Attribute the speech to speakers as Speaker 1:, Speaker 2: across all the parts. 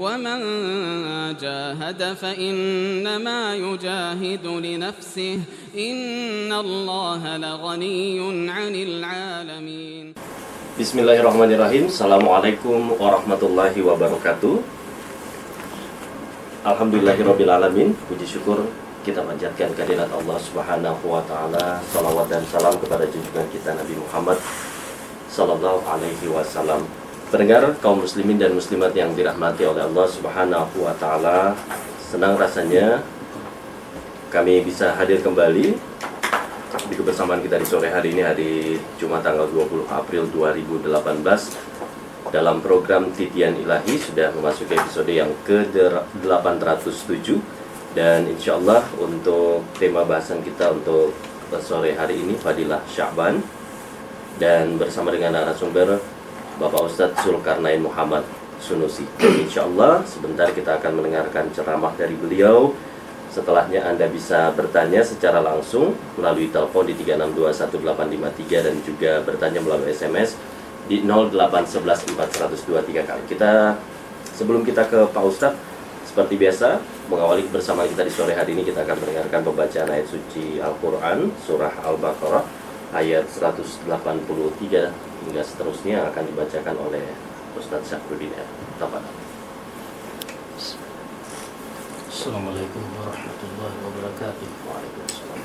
Speaker 1: ومن جاهد فإنما يجاهد لنفسه إن الله لغني عن العالمين
Speaker 2: Bismillahirrahmanirrahim Assalamualaikum warahmatullahi wabarakatuh Alhamdulillahirrabbilalamin Puji syukur kita panjatkan kehadirat Allah subhanahu wa ta'ala Salawat dan salam kepada junjungan kita Nabi Muhammad Sallallahu alaihi wasallam Pendengar kaum muslimin dan muslimat yang dirahmati oleh Allah subhanahu wa ta'ala Senang rasanya kami bisa hadir kembali di kebersamaan kita di sore hari ini hari Jumat tanggal 20 April 2018 dalam program Titian Ilahi sudah memasuki episode yang ke-807 dan insya Allah untuk tema bahasan kita untuk sore hari ini Fadilah Sya'ban dan bersama dengan narasumber Bapak Ustadz Zulkarnain Muhammad Sunusi. Insya Allah sebentar kita akan mendengarkan ceramah dari beliau Setelahnya Anda bisa bertanya secara langsung melalui telepon di 3621853 dan juga bertanya melalui SMS di 0811402 kali. Kita sebelum kita ke Pak Ustadz seperti biasa mengawali bersama kita di sore hari ini kita akan mendengarkan pembacaan ayat suci Al-Qur'an surah Al-Baqarah ayat 183 hingga seterusnya akan dibacakan oleh Ustadz Syafruddin R. Tafadhol.
Speaker 3: Assalamualaikum warahmatullahi wabarakatuh.
Speaker 2: Waalaikumsalam.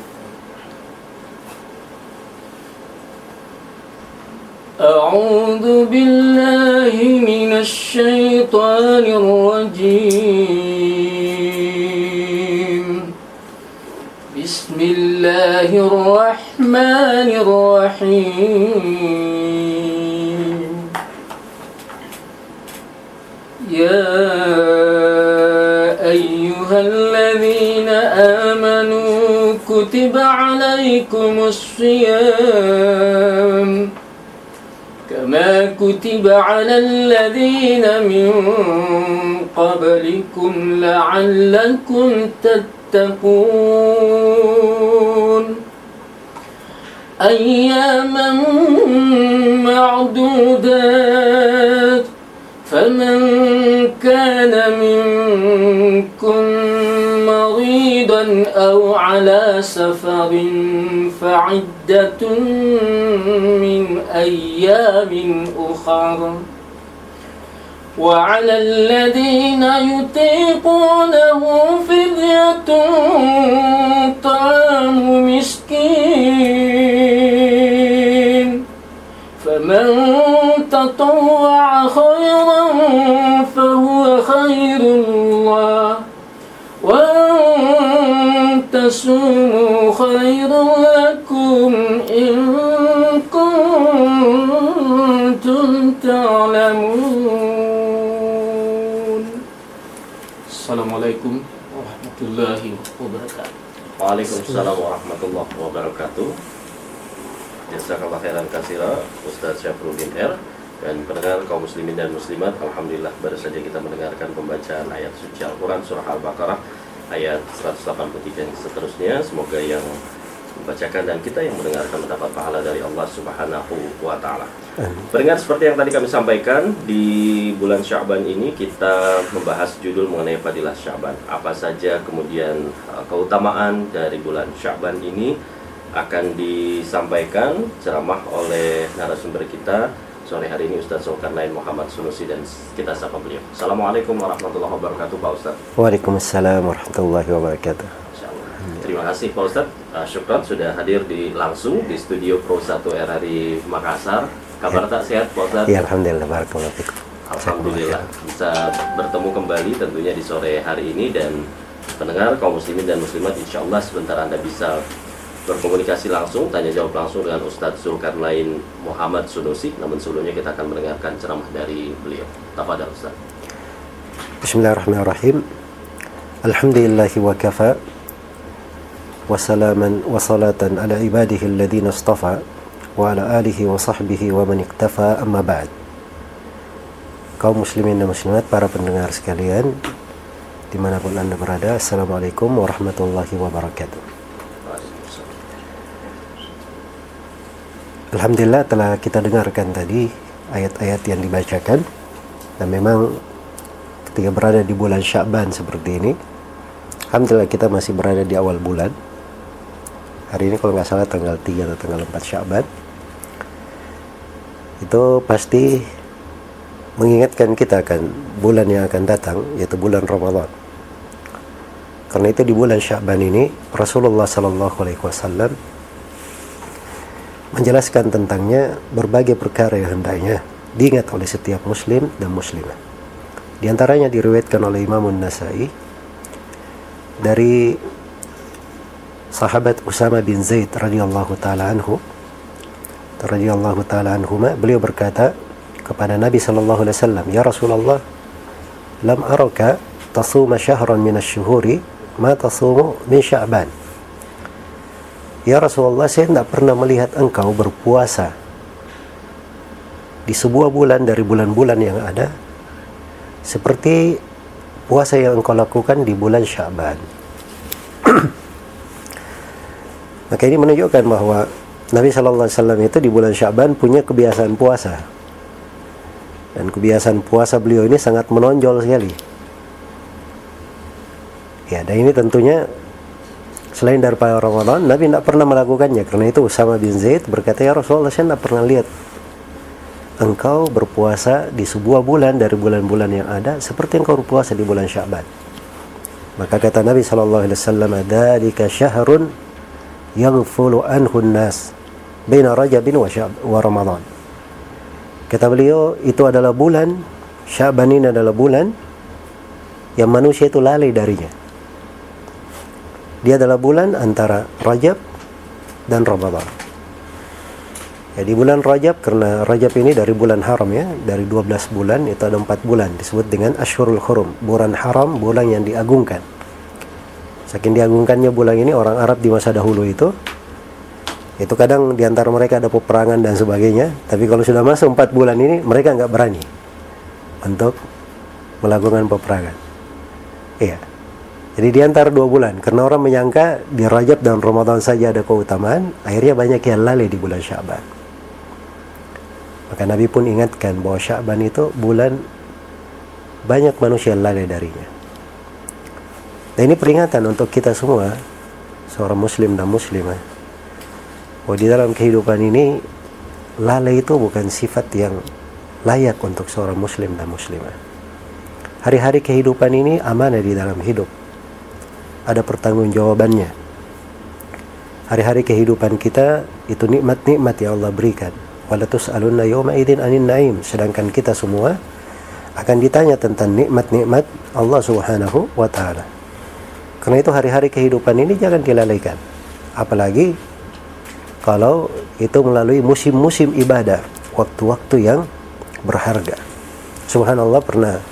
Speaker 3: أعوذ بالله من الشيطان الرجيم الله الرحمن الرحيم. يا أيها الذين آمنوا كتب عليكم الصيام كما كتب على الذين من قبلكم لعلكم تتقون. أياما معدودات فمن كان منكم مريضا أو على سفر فعدة من أيام أخر. وعلى الذين يطيقونه فدية طعام مسكين. فمن تطوع خيرا فهو خير الله وأن تصوموا خير لكم
Speaker 2: Waalaikumsalam warahmatullahi wabarakatuh. Jazakallah khairan kasira Ustaz Syafruddin R dan pendengar kaum muslimin dan muslimat Alhamdulillah baru saja kita mendengarkan pembacaan ayat suci Al-Quran surah Al-Baqarah ayat 183 dan seterusnya semoga yang membacakan dan kita yang mendengarkan mendapat pahala dari Allah Subhanahu wa taala. Pendengar seperti yang tadi kami sampaikan di bulan Sya'ban ini kita membahas judul mengenai fadilah Sya'ban. Apa saja kemudian uh, keutamaan dari bulan Sya'ban ini akan disampaikan ceramah oleh narasumber kita sore hari ini Ustaz Zulkarnain Muhammad Sunusi dan kita sapa beliau. Assalamualaikum warahmatullahi wabarakatuh Pak Ustaz.
Speaker 4: Waalaikumsalam warahmatullahi wabarakatuh.
Speaker 2: Terima kasih Pak Ustaz. Uh, syukran sudah hadir di langsung di studio Pro 1 RRI Makassar. Kabar tak sehat Pak Ustaz?
Speaker 4: Ya alhamdulillah barakallahu.
Speaker 2: Alhamdulillah bisa bertemu kembali tentunya di sore hari ini dan pendengar kaum muslimin dan muslimat insya Allah sebentar Anda bisa berkomunikasi langsung, tanya jawab langsung dengan Ustadz Zulkarnain Muhammad Sunusi. Namun sebelumnya kita akan mendengarkan ceramah dari beliau. Tafadhal Ustaz.
Speaker 4: Bismillahirrahmanirrahim. Alhamdulillahi wa kafa ibadihi alladhina istafa wa ala alihi wa sahbihi wa man iktafa amma ba'd. Kaum muslimin dan muslimat, para pendengar sekalian, di mana pun anda berada, Assalamualaikum warahmatullahi wabarakatuh. Alhamdulillah telah kita dengarkan tadi ayat-ayat yang dibacakan dan memang ketika berada di bulan Sya'ban seperti ini Alhamdulillah kita masih berada di awal bulan hari ini kalau nggak salah tanggal 3 atau tanggal 4 Sya'ban itu pasti mengingatkan kita akan bulan yang akan datang yaitu bulan Ramadan karena itu di bulan Sya'ban ini Rasulullah Sallallahu Alaihi Wasallam menjelaskan tentangnya berbagai perkara yang hendaknya diingat oleh setiap muslim dan muslimah. Di antaranya diriwayatkan oleh Imam Nasai dari sahabat Usama bin Zaid radhiyallahu taala anhu radhiyallahu taala anhuma beliau berkata kepada Nabi sallallahu alaihi wasallam ya Rasulullah lam araka tasuma syahran min asy-syuhuri ma tasumu min Sya'ban Ya Rasulullah saya tidak pernah melihat engkau berpuasa di sebuah bulan dari bulan-bulan yang ada seperti puasa yang engkau lakukan di bulan Syaban. Maka ini menunjukkan bahwa Nabi Shallallahu Alaihi Wasallam itu di bulan Syaban punya kebiasaan puasa. Dan kebiasaan puasa beliau ini sangat menonjol sekali. Ya, dan ini tentunya selain daripada Ramadan Nabi tidak pernah melakukannya. Karena itu Usama bin Zaid berkata ya Rasulullah saya tidak pernah lihat engkau berpuasa di sebuah bulan dari bulan-bulan yang ada seperti engkau berpuasa di bulan Syaban maka kata Nabi sallallahu alaihi wasallam dzalika syahrun yaghfulu anhu nas baina Rajabin wa, wa Ramadan kata beliau itu adalah bulan Syaban ini adalah bulan yang manusia itu lalai darinya dia adalah bulan antara Rajab dan Ramadan. Ya, di bulan Rajab karena Rajab ini dari bulan haram ya, dari 12 bulan itu ada 4 bulan disebut dengan Ashurul Hurum, bulan haram, bulan yang diagungkan. Saking diagungkannya bulan ini orang Arab di masa dahulu itu itu kadang di antara mereka ada peperangan dan sebagainya, tapi kalau sudah masuk 4 bulan ini mereka nggak berani untuk melakukan peperangan. Iya. Jadi di antara dua bulan, karena orang menyangka di Rajab dan Ramadan saja ada keutamaan, akhirnya banyak yang lalai di bulan Syaban. Maka Nabi pun ingatkan bahwa Syaban itu bulan banyak manusia lalai darinya. Dan ini peringatan untuk kita semua, seorang muslim dan muslimah, bahwa di dalam kehidupan ini, lalai itu bukan sifat yang layak untuk seorang muslim dan muslimah. Hari-hari kehidupan ini amanah di dalam hidup ada pertanggungjawabannya. Hari-hari kehidupan kita itu nikmat-nikmat yang Allah berikan. Walatus alunna yawma idin anin naim. Sedangkan kita semua akan ditanya tentang nikmat-nikmat Allah Subhanahu wa taala. Karena itu hari-hari kehidupan ini jangan dilalaikan. Apalagi kalau itu melalui musim-musim ibadah, waktu-waktu yang berharga. Subhanallah pernah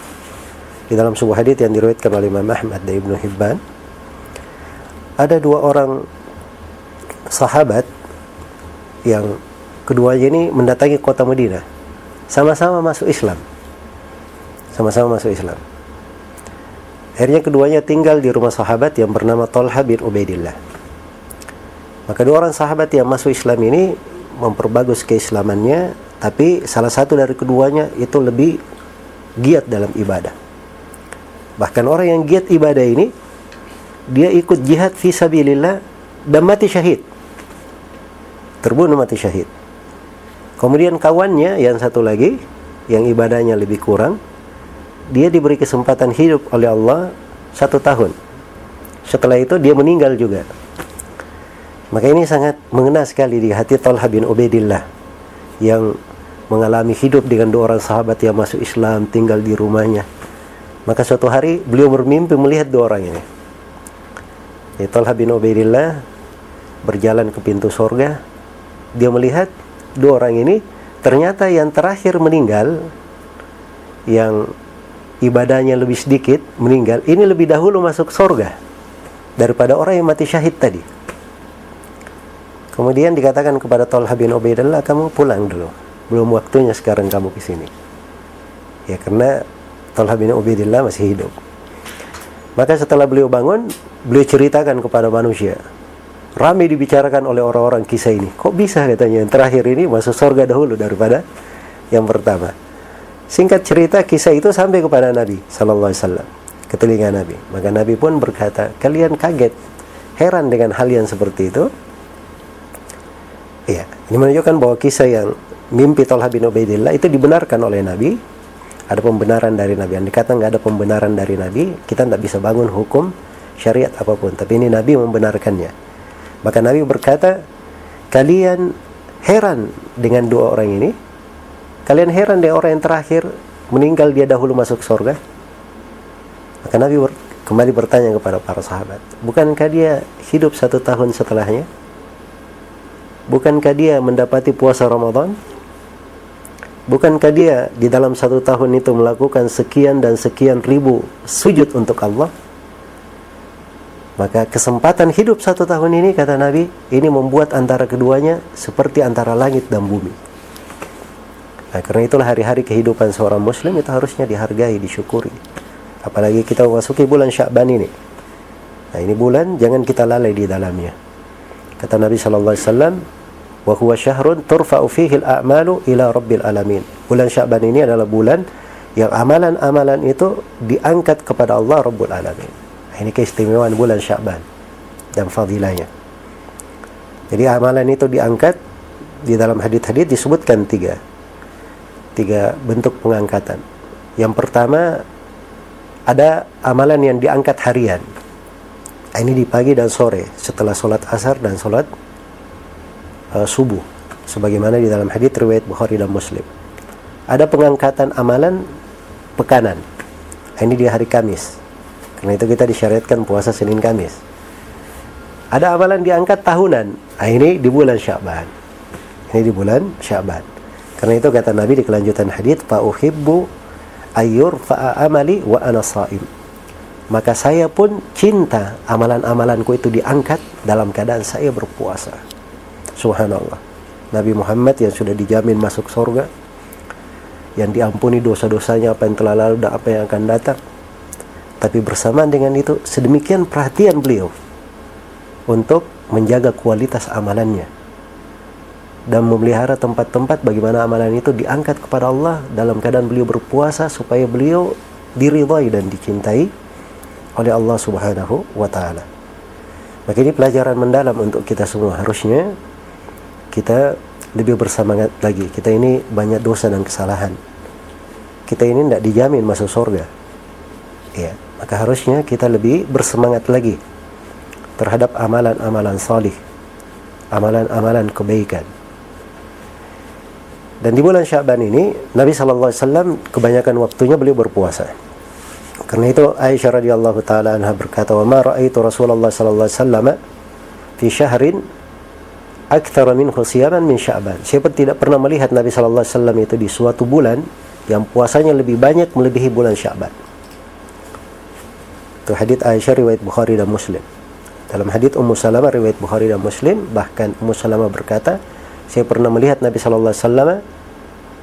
Speaker 4: di dalam sebuah hadis yang diriwayatkan oleh Imam Ahmad dan Ibnu Hibban ada dua orang sahabat yang keduanya ini mendatangi kota Madinah sama-sama masuk Islam sama-sama masuk Islam akhirnya keduanya tinggal di rumah sahabat yang bernama Talha bin Ubaidillah maka dua orang sahabat yang masuk Islam ini memperbagus keislamannya tapi salah satu dari keduanya itu lebih giat dalam ibadah bahkan orang yang giat ibadah ini dia ikut jihad fi sabilillah dan mati syahid. Terbunuh mati syahid. Kemudian kawannya yang satu lagi yang ibadahnya lebih kurang, dia diberi kesempatan hidup oleh Allah satu tahun. Setelah itu dia meninggal juga. Maka ini sangat mengena sekali di hati Talha bin Ubaidillah yang mengalami hidup dengan dua orang sahabat yang masuk Islam tinggal di rumahnya. Maka suatu hari beliau bermimpi melihat dua orang ini. Ya, Talha bin Ubaidillah berjalan ke pintu sorga. Dia melihat dua orang ini ternyata yang terakhir meninggal yang ibadahnya lebih sedikit meninggal ini lebih dahulu masuk sorga daripada orang yang mati syahid tadi. Kemudian dikatakan kepada Talha bin Ubaidillah kamu pulang dulu. Belum waktunya sekarang kamu ke sini. Ya karena Talha bin Ubaidillah masih hidup. Maka setelah beliau bangun, beliau ceritakan kepada manusia. Ramai dibicarakan oleh orang-orang kisah ini. Kok bisa katanya yang terakhir ini masuk surga dahulu daripada yang pertama. Singkat cerita kisah itu sampai kepada Nabi Sallallahu Alaihi Wasallam ke telinga Nabi. Maka Nabi pun berkata, kalian kaget, heran dengan hal yang seperti itu. Iya, ini menunjukkan bahwa kisah yang mimpi Talha bin Ubaidillah itu dibenarkan oleh Nabi. Ada pembenaran dari Nabi. Yang dikata nggak ada pembenaran dari Nabi, kita tidak bisa bangun hukum syariat apa pun. Tapi ini Nabi membenarkannya. Maka Nabi berkata, kalian heran dengan dua orang ini. Kalian heran dengan orang yang terakhir meninggal dia dahulu masuk surga. Maka Nabi ber, kembali bertanya kepada para sahabat, bukankah dia hidup satu tahun setelahnya? Bukankah dia mendapati puasa Ramadan? Bukankah dia di dalam satu tahun itu melakukan sekian dan sekian ribu sujud untuk Allah? Maka kesempatan hidup satu tahun ini kata Nabi ini membuat antara keduanya seperti antara langit dan bumi. Nah, karena itulah hari-hari kehidupan seorang muslim itu harusnya dihargai, disyukuri. Apalagi kita memasuki bulan Sya'ban ini. Nah, ini bulan jangan kita lalai di dalamnya. Kata Nabi sallallahu alaihi wasallam, "Wa huwa syahrun turfa'u fihi al-a'malu ila rabbil alamin." Bulan Sya'ban ini adalah bulan yang amalan-amalan itu diangkat kepada Allah Rabbul Alamin. Nah, ini keistimewaan bulan Sya'ban dan fadilahnya. Jadi amalan itu diangkat di dalam hadis-hadis disebutkan tiga tiga bentuk pengangkatan. Yang pertama ada amalan yang diangkat harian. Ini di pagi dan sore setelah sholat asar dan sholat uh, subuh sebagaimana di dalam hadits riwayat Bukhari dan Muslim. Ada pengangkatan amalan pekanan. Ini di hari Kamis. Karena itu kita disyariatkan puasa Senin Kamis. Ada amalan diangkat tahunan. Ini di bulan Syaban ini di bulan Syaban karena itu kata Nabi di kelanjutan hadits fa uhibbu ayyur fa amali wa ana saim maka saya pun cinta amalan-amalanku itu diangkat dalam keadaan saya berpuasa. Subhanallah. Nabi Muhammad yang sudah dijamin masuk surga, yang diampuni dosa-dosanya apa yang telah lalu dan apa yang akan datang. Tapi bersamaan dengan itu, sedemikian perhatian beliau untuk menjaga kualitas amalannya dan memelihara tempat-tempat bagaimana amalan itu diangkat kepada Allah dalam keadaan beliau berpuasa supaya beliau diridhai dan dicintai oleh Allah Subhanahu wa taala. Maka ini pelajaran mendalam untuk kita semua. Harusnya kita lebih bersemangat lagi. Kita ini banyak dosa dan kesalahan. Kita ini tidak dijamin masuk surga. Ya, maka harusnya kita lebih bersemangat lagi terhadap amalan-amalan salih, amalan-amalan kebaikan. Dan di bulan Syaban ini Nabi sallallahu alaihi wasallam kebanyakan waktunya beliau berpuasa. Karena itu Aisyah radhiyallahu taala anha berkata, "Wa ma ra'aitu Rasulullah sallallahu alaihi wasallam fi syahrin akthar minhu siyaman min Sya'ban." Saya tidak pernah melihat Nabi sallallahu alaihi wasallam itu di suatu bulan yang puasanya lebih banyak melebihi bulan Sya'ban. Itu hadis Aisyah riwayat Bukhari dan Muslim. Dalam hadis Ummu Salamah riwayat Bukhari dan Muslim, bahkan Ummu Salamah berkata, saya pernah melihat Nabi sallallahu alaihi wasallam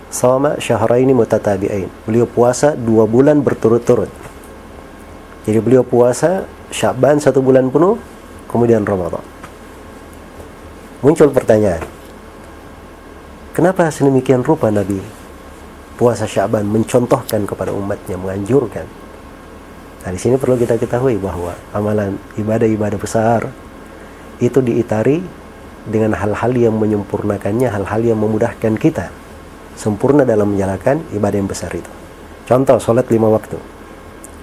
Speaker 4: sama syahraini mutatabi'ain. Beliau puasa dua bulan berturut-turut. Jadi beliau puasa Syaban satu bulan penuh, kemudian Ramadan. Muncul pertanyaan, kenapa sedemikian rupa Nabi puasa Syaban mencontohkan kepada umatnya, menganjurkan? Nah di sini perlu kita ketahui bahwa amalan ibadah-ibadah besar itu diitari dengan hal-hal yang menyempurnakannya, hal-hal yang memudahkan kita sempurna dalam menjalankan ibadah yang besar itu. Contoh, sholat lima waktu.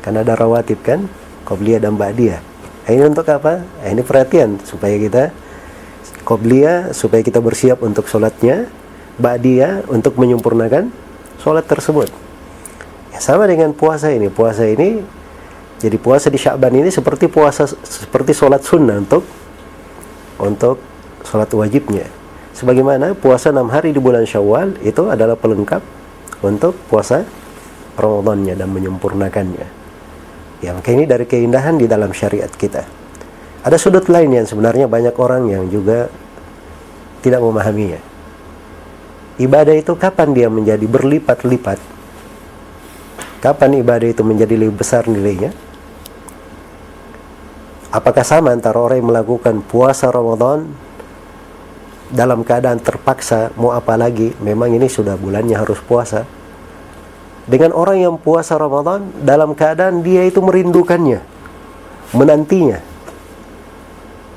Speaker 4: Karena ada rawatib kan? Qobliyah dan ba'diyah. Nah, ini untuk apa? Nah, ini perhatian supaya kita qobliyah supaya kita bersiap untuk sholatnya ba'diyah untuk menyempurnakan sholat tersebut. Ya, sama dengan puasa ini. Puasa ini jadi puasa di Sya'ban ini seperti puasa seperti sholat sunnah untuk untuk sholat wajibnya sebagaimana puasa enam hari di bulan Syawal itu adalah pelengkap untuk puasa Ramadannya dan menyempurnakannya Ya, maka ini dari keindahan di dalam syariat kita. Ada sudut lain yang sebenarnya banyak orang yang juga tidak memahaminya. Ibadah itu kapan dia menjadi berlipat-lipat? Kapan ibadah itu menjadi lebih besar nilainya? Apakah sama antara orang yang melakukan puasa Ramadan dalam keadaan terpaksa mau apa lagi? Memang ini sudah bulannya harus puasa. dengan orang yang puasa Ramadan dalam keadaan dia itu merindukannya, menantinya.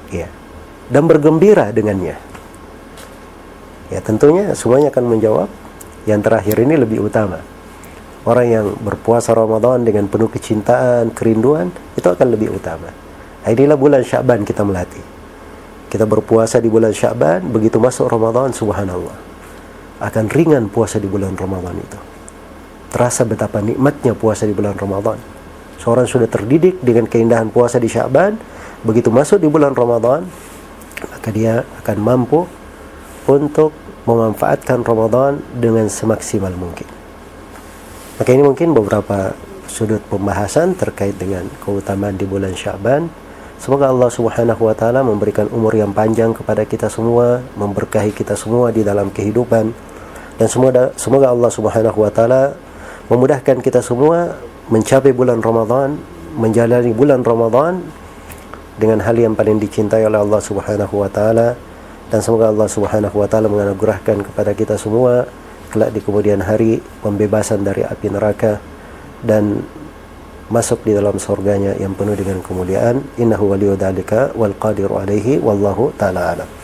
Speaker 4: Ya. Dan bergembira dengannya. Ya, tentunya semuanya akan menjawab yang terakhir ini lebih utama. Orang yang berpuasa Ramadan dengan penuh kecintaan, kerinduan, itu akan lebih utama. Inilah bulan Syaban kita melatih. Kita berpuasa di bulan Syaban, begitu masuk Ramadan, subhanallah. Akan ringan puasa di bulan Ramadan itu. Terasa betapa nikmatnya puasa di bulan Ramadan. Seorang sudah terdidik dengan keindahan puasa di Syaban, begitu masuk di bulan Ramadan, maka dia akan mampu untuk memanfaatkan Ramadan dengan semaksimal mungkin. Maka ini mungkin beberapa sudut pembahasan terkait dengan keutamaan di bulan Syaban. Semoga Allah Subhanahu wa taala memberikan umur yang panjang kepada kita semua, memberkahi kita semua di dalam kehidupan. Dan semoga semoga Allah Subhanahu wa taala memudahkan kita semua mencapai bulan Ramadan, menjalani bulan Ramadan dengan hal yang paling dicintai oleh Allah Subhanahu wa taala. Dan semoga Allah Subhanahu wa taala menganugerahkan kepada kita semua kelak di kemudian hari pembebasan dari api neraka. Dan masuk di dalam surganya yang penuh dengan kemuliaan. Innahu waliyudzalika wal qadiru alaihi wallahu taala alam